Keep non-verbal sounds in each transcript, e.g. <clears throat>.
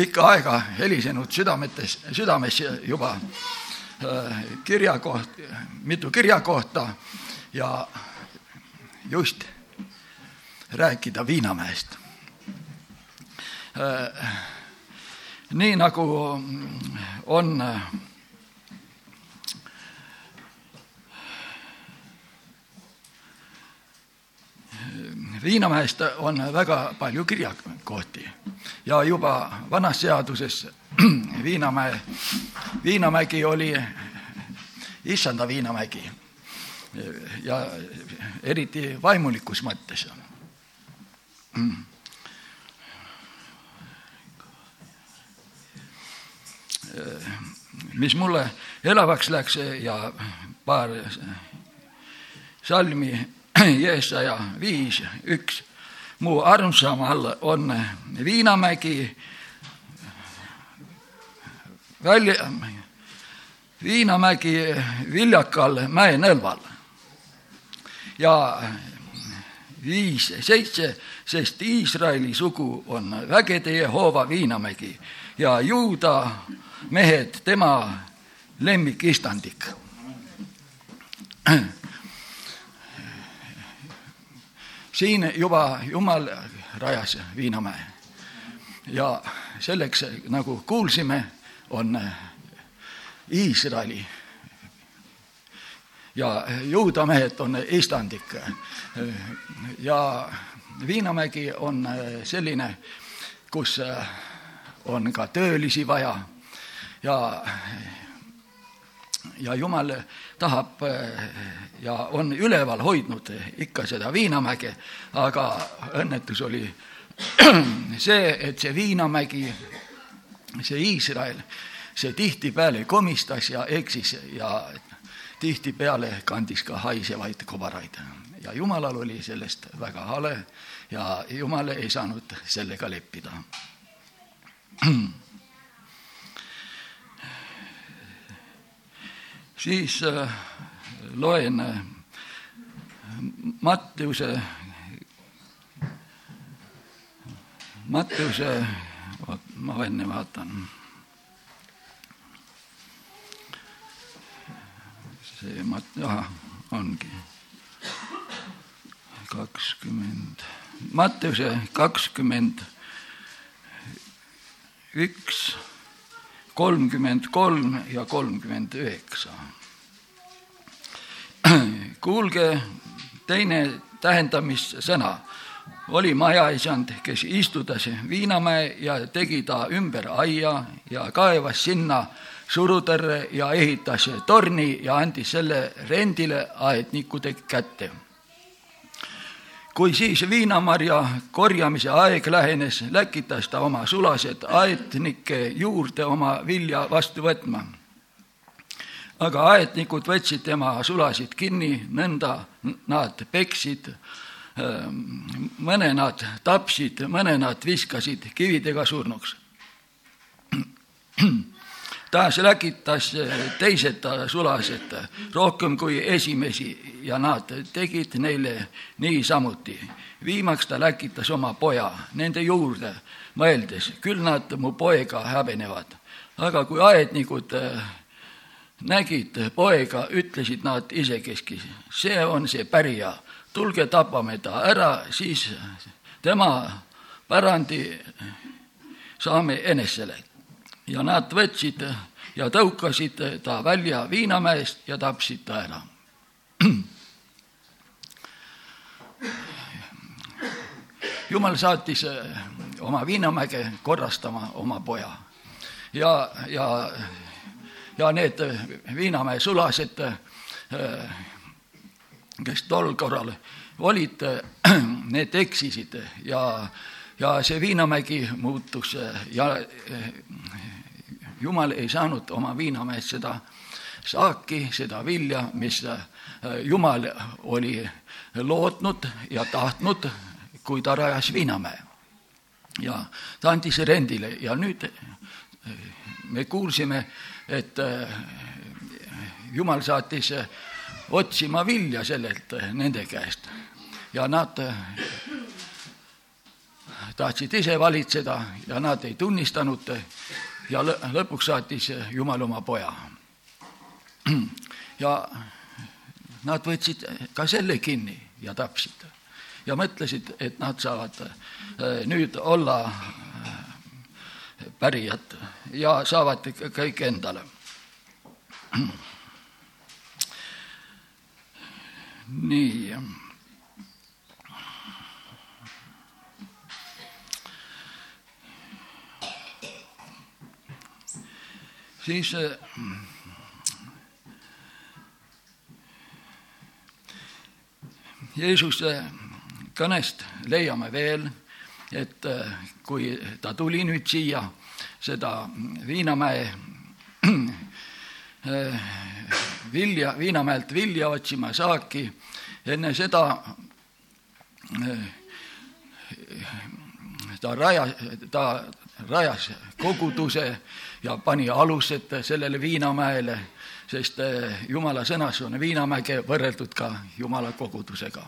pikka aega helisenud südametes, südames juba kirjakoht, mitu kirjakohta ja just rääkida Viinamäest. nii nagu on Viinamäest on väga palju kirjakohti ja juba vanas seaduses <clears throat> Viinamäe, Viinamägi oli issanda Viinamägi ja eriti vaimulikus mõttes. mis mulle elavaks läks ja paar salmi <clears throat> Jeesaja viis, üks. mu armsamal on Viinamägi välja, Viinamägi viljakal mäenõlval ja viis, seitse, sest Iisraeli sugu on vägede Jehova Viinamägi ja juuda mehed tema lemmikistandik <clears throat> siin juba Jumal rajas Viinamäe. Ja selleks, nagu kuulsime, on Iisraeli ja juudamehed on istandik ja Viinamägi on selline, kus on ka töölisi vaja. Ja ja Jumal tahab eh, ja on üleval hoidnud ikka seda Viinamäge, aga õnnetus oli <clears throat> see, et see Viinamägi, see Iisrael, see tihtipeale komistas ja eksis ja tihtipeale kandis ka haisevaid kobaraid. Ja Jumalal oli sellest väga hale ja Jumal ei saanud sellega leppida <clears throat> siis äh, loen äh, Matteuse, Matteuse, ma enne vaatan. see mat-, ahah, ongi kakskümmend, Matteuse kakskümmend üks kolmkümmend kolm ja kolmkümmend üheksa. <clears throat> kuulge, teine tähendamissõna oli majaisand, kes istutas Viinamäe ja tegi ta ümber aia ja kaevas sinna surutõrre ja ehitas torni ja andis selle rendile aednikude kätte kui siis viinamarja korjamise aeg lähenes, läkitas ta oma sulased aetnike juurde oma vilja vastu võtma. aga aetnikud võtsid tema sulasid kinni, nõnda nad peksid, ähm, mõne nad tapsid, mõne nad viskasid kividega surnuks <clears throat> taas läkitas teised sulased rohkem kui esimesi ja nad tegid neile niisamuti. viimaks ta läkitas oma poja nende juurde, mõeldes, küll nad mu poega häbenevad. aga kui aednikud äh, nägid poega, ütlesid nad isekeskis, see on see pärija, tulge tapame ta ära, siis tema pärandi saame enesele ja nad võtsid ja tõukasid ta välja Viinamäest ja tapsid ta ära. <clears throat> jumal saatis oma Viinamäge korrastama oma poja ja, ja, ja need Viinamäe sulased, kes tol korral olid, <clears throat> need eksisid ja ja see Viinamägi muutus ja jumal ei saanud oma viinamehest seda saaki, seda vilja, mis jumal oli lootnud ja tahtnud, kui ta rajas Viinamäe. ja ta andis rendile ja nüüd me kuulsime, et jumal saatis otsima vilja sellelt nende käest ja nad tahtsid ise valitseda ja nad ei tunnistanud ja lõpuks saatis Jumal oma poja. <clears throat> ja nad võtsid ka selle kinni ja tapsid ja mõtlesid, et nad saavad äh, nüüd olla pärijad ja saavad kõik endale. <clears throat> nii äh, Jeesuse kõnest leiame veel, et äh, kui ta tuli nüüd siia seda Viinamäe äh, vilja, Viinamäelt vilja otsima saaki, enne seda ta rajas, ta rajas koguduse ja pani alused sellele Viinamäele, sest eh, Jumala sõnas on Viinamäge võrreldud ka Jumala kogudusega.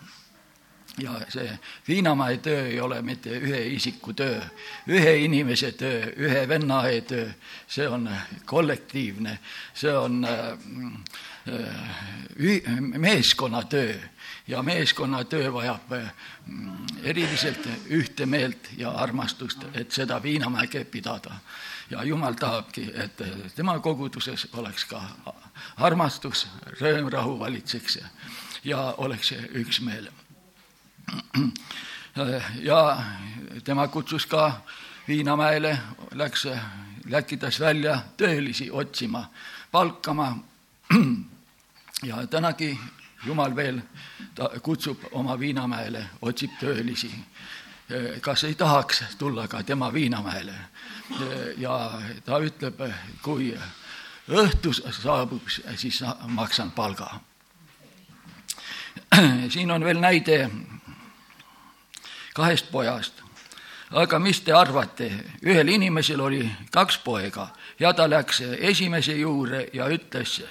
ja see Viinamäe töö ei ole mitte ühe isiku töö, ühe inimese töö, ühe vennae töö, see on kollektiivne, see on eh, meeskonnatöö ja meeskonnatöö vajab eriliselt ühte meelt ja armastust, et seda Viinamäge pidada ja Jumal tahabki, et tema koguduses oleks ka armastus, rõõm, rahu valitseks ja, oleks üksmeel. <clears throat> ja tema kutsus ka Viinamäele, läks, läkitas välja töölisi otsima, palkama <clears throat> ja tänagi Jumal veel, ta kutsub oma Viinamäele, otsib töölisi kas ei tahaks tulla ka tema Viinamäele. ja ta ütleb, kui õhtus saabub, siis maksan palga. <clears throat> siin on veel näide kahest pojast. aga mis te arvate, ühel inimesel oli kaks poega ja ta läks esimese juurde ja ütles,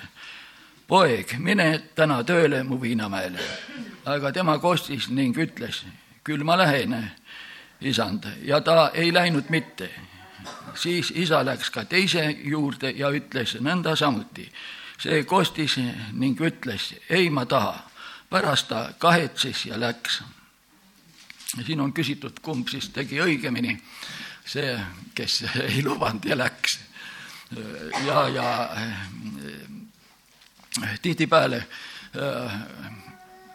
poeg, mine täna tööle mu Viinamäele. aga tema kostis ning ütles, küll ma lähen isand ja ta ei läinud mitte. siis isa läks ka teise juurde ja ütles nõnda samuti. see kostis ning ütles, ei, ma taha. pärast ta kahetses ja läks. siin on küsitud, kumb siis tegi õigemini, see, kes <laughs> ei lubanud ja läks. ja, ja tihtipeale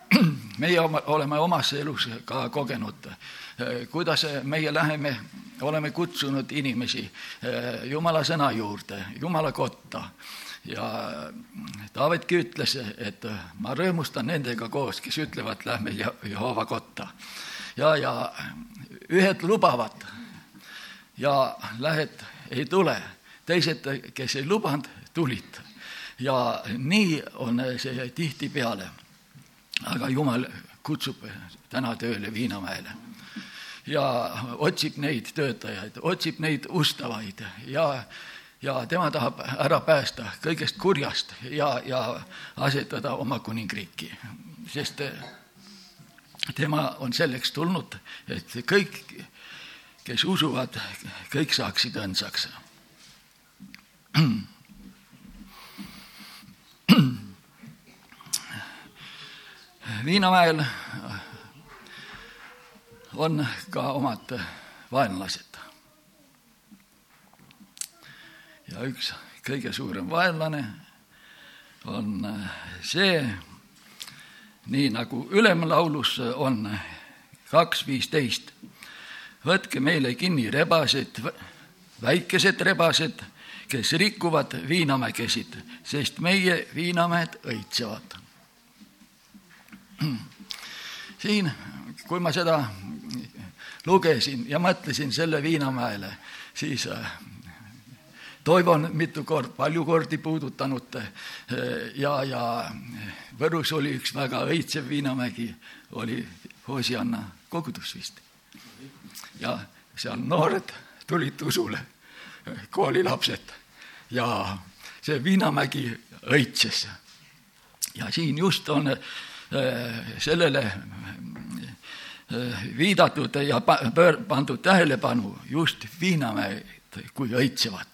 <clears throat> meie oma, oleme omas elus ka kogenud Äh, kuidas meie läheme, oleme kutsunud inimesi äh, Jumala sõna juurde, Jumala kotta ja Taavetki ütles, et ma rõõmustan nendega koos, kes ütlevad, lähme Jehova kotta. ja, ja ühed lubavad ja lähed, ei tule, teised, kes ei lubanud, tulid. Ja nii on see tihtipeale. aga Jumal kutsub täna tööle Viinamäele ja otsib neid töötajaid, otsib neid ustavaid ja ja tema tahab ära päästa kõigest kurjast ja, ja asetada oma kuningriiki, sest tema on selleks tulnud, et kõik, kes usuvad, kõik saaksid õndsaks. <clears throat> <clears throat> Viinamäel on ka omad vaenlased. ja üks kõige suurem vaenlane on see, nii nagu ülemlaulus on kaks viisteist. võtke meile kinni rebased, väikesed rebased, kes rikuvad viinamägesid, sest meie viinamäed õitsevad. <clears throat> siin, kui ma seda lugesin ja mõtlesin selle Viinamäele, siis äh, Toivo on mitu kord, palju kordi puudutanud äh, ja, ja Võrus oli üks väga õitsev Viinamägi, oli Hosianna kogudus vist. ja seal noored tulid usule, koolilapsed. Ja see Viinamägi õitses. ja siin just on äh, sellele viidatud ja pöör-, pandud tähelepanu just viinamäed kui õitsevad.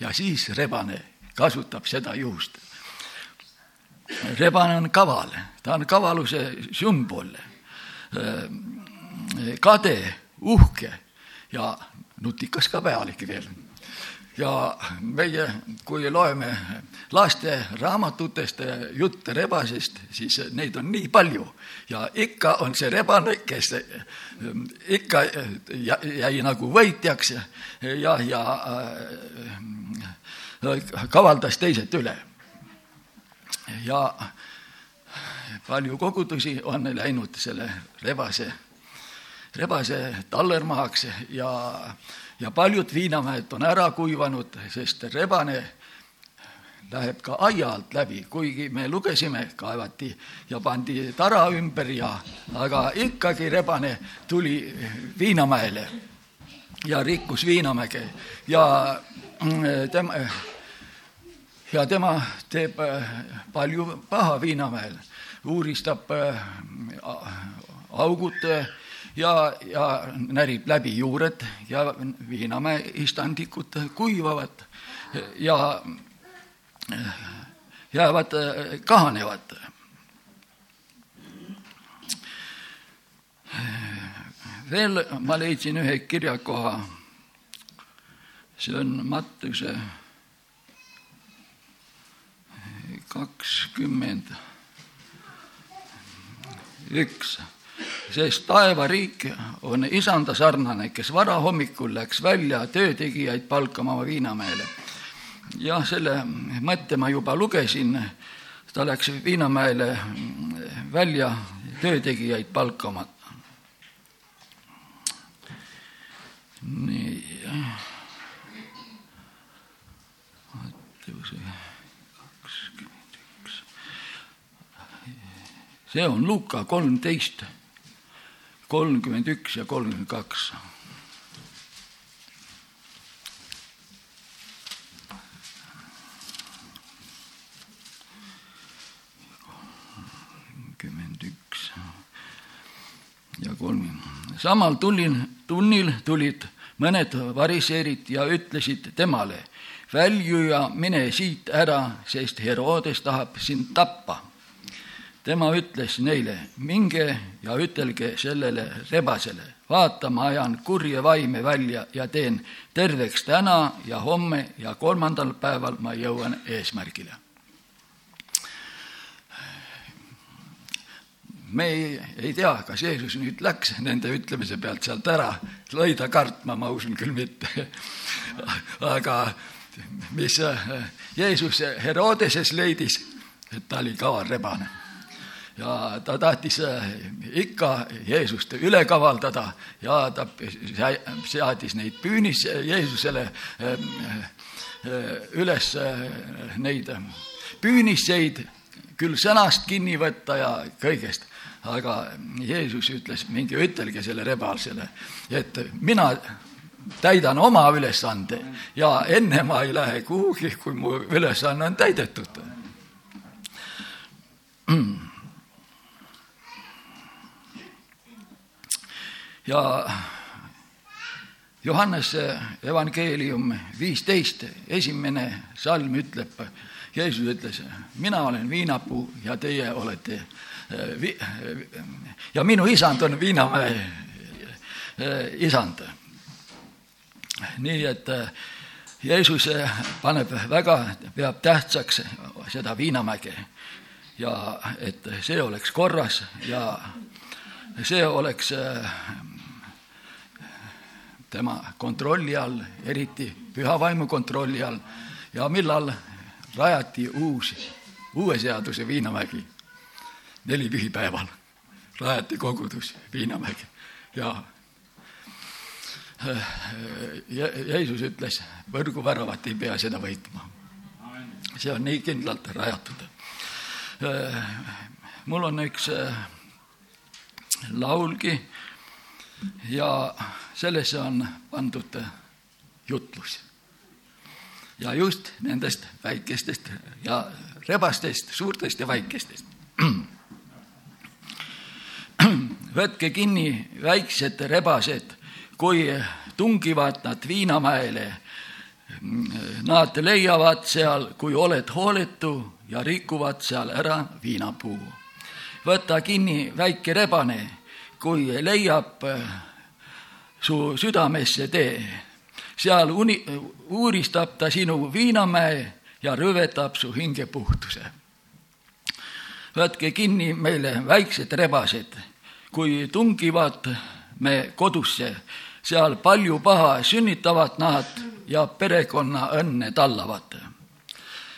Ja siis rebane kasutab seda juhust. rebane on kaval, ta on kavaluse sümbol, kade, uhke ja nutikas ka pealik veel ja meie, kui loeme laste raamatutest jutte rebasest, siis neid on nii palju ja ikka on see rebane, kes ikka jäi nagu võitjaks ja, ja äh, kavaldas teised üle. ja palju kogudusi on läinud selle rebase, rebase tallermahaks ja ja paljud viinamäed on ära kuivanud, sest rebane läheb ka aia alt läbi, kuigi me lugesime, kaevati ja pandi tara ümber ja, aga ikkagi rebane tuli Viinamäele ja rikkus Viinamäge. Ja mm, tema, ja tema teeb äh, palju paha Viinamäel, uuristab äh, augud ja, ja närib läbi juured ja Viinamäe istandikud kuivavad ja jäävad, kahanevad. veel ma leidsin ühe kirjakoha, see on Mattuse kakskümmend üks sest taevariik on isanda sarnane, kes varahommikul läks välja töötegijaid palkama Viinamäele. jah, selle mõtte ma juba lugesin, ta läks Viinamäele välja töötegijaid palkama. nii. see on Luka kolmteist kolmkümmend üks ja kolmkümmend kaks. kolmkümmend üks ja kolmkümmend. samal tunnil, tunnil tulid mõned variseerid ja ütlesid temale, välju ja mine siit ära, sest Herodes tahab sind tappa tema ütles neile, minge ja ütelge sellele rebasele, vaata, ma ajan kurje vaime välja ja teen terveks täna ja homme ja kolmandal päeval ma jõuan eesmärgile. me ei, ei tea, kas Jeesus nüüd läks nende ütlemise pealt sealt ära, lõi ta kartma, ma usun küll mitte. <laughs> aga mis Jeesus Herodeses leidis, et ta oli kaval rebane ja ta tahtis äh, ikka Jeesust üle kavaldada ja ta seadis neid püünis Jeesusele äh, äh, üles neid püüniseid, küll sõnast kinni võtta ja kõigest, aga Jeesus ütles, minge ütelge selle rebalsele, et mina täidan oma ülesande ja enne ma ei lähe kuhugi, kui mu ülesanne on täidetud <clears throat> ja Johannese evangeelium viisteist, esimene salm ütleb, Jeesus ütles, mina olen viinapuu ja teie olete eh, vi-, ja minu isand on Viinamäe eh, isand. nii et eh, Jeesus paneb väga, peab tähtsaks seda Viinamäge ja et see oleks korras ja see oleks tema kontrolli all, eriti püha vaimu kontrolli all ja millal rajati uus, uue seaduse Viinamägi, neli pühipäeval rajati kogudus Viinamägi ja Jeesus ütles, võrguväravat ei pea seda võitma. see on nii kindlalt rajatud. mul on üks laulgi ja sellesse on pandud jutlus. ja just nendest väikestest ja rebastest, suurtest ja väikestest. <clears throat> võtke kinni väiksed rebased, kui tungivad nad Viinamäele. Nad leiavad seal, kui oled hooletu ja rikuvad seal ära viinapuu. võta kinni väike rebane, kui leiab su südamesse tee. seal uni-, uuristab ta sinu viinamäe ja rüvetab su hinge puhtuse. võtke kinni meile väiksed rebased, kui tungivad me kodusse, seal palju paha sünnitavad nad ja perekonna õnne tallavad.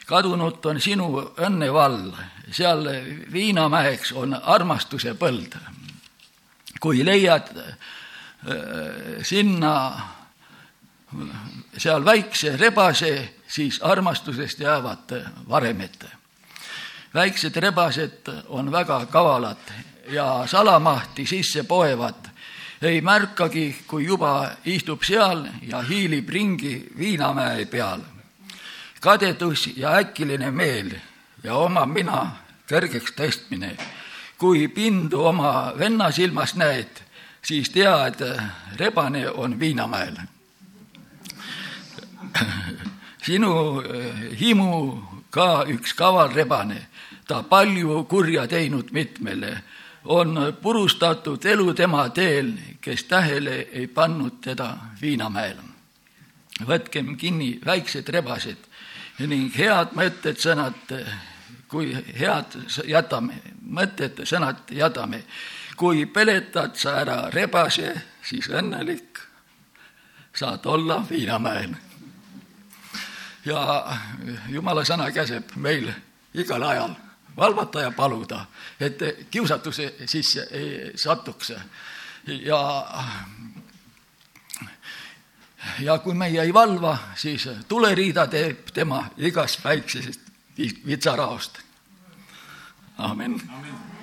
kadunud on sinu õnnevall, seal viinamäeks on armastuse põld. kui leiad sinna seal väikse rebase, siis armastusest jäävad varemed. väiksed rebased on väga kavalad ja salamahti sisse poevad, ei märkagi, kui juba istub seal ja hiilib ringi Viinamäe peal. kadedus ja äkiline meel ja oma mina kõrgeks tõstmine. kui pindu oma venna silmas näed siis tea, et rebane on Viinamäel. sinu eh, himu ka üks kaval rebane, ta palju kurja teinud mitmele, on purustatud elu tema teel, kes tähele ei pannud teda Viinamäel. võtkem kinni väiksed rebased ning head mõtted, sõnad, kui head jätame, mõtted, sõnad jätame kui peletad sa ära rebase, siis õnnelik saad olla Viinamäel. ja jumala sõna käseb meil igal ajal valvata ja paluda, et kiusatuse sisse ei satuks. ja ja kui meie ei valva, siis tuleriida teeb tema igast väiksest vitsaraost. Amen. Amen.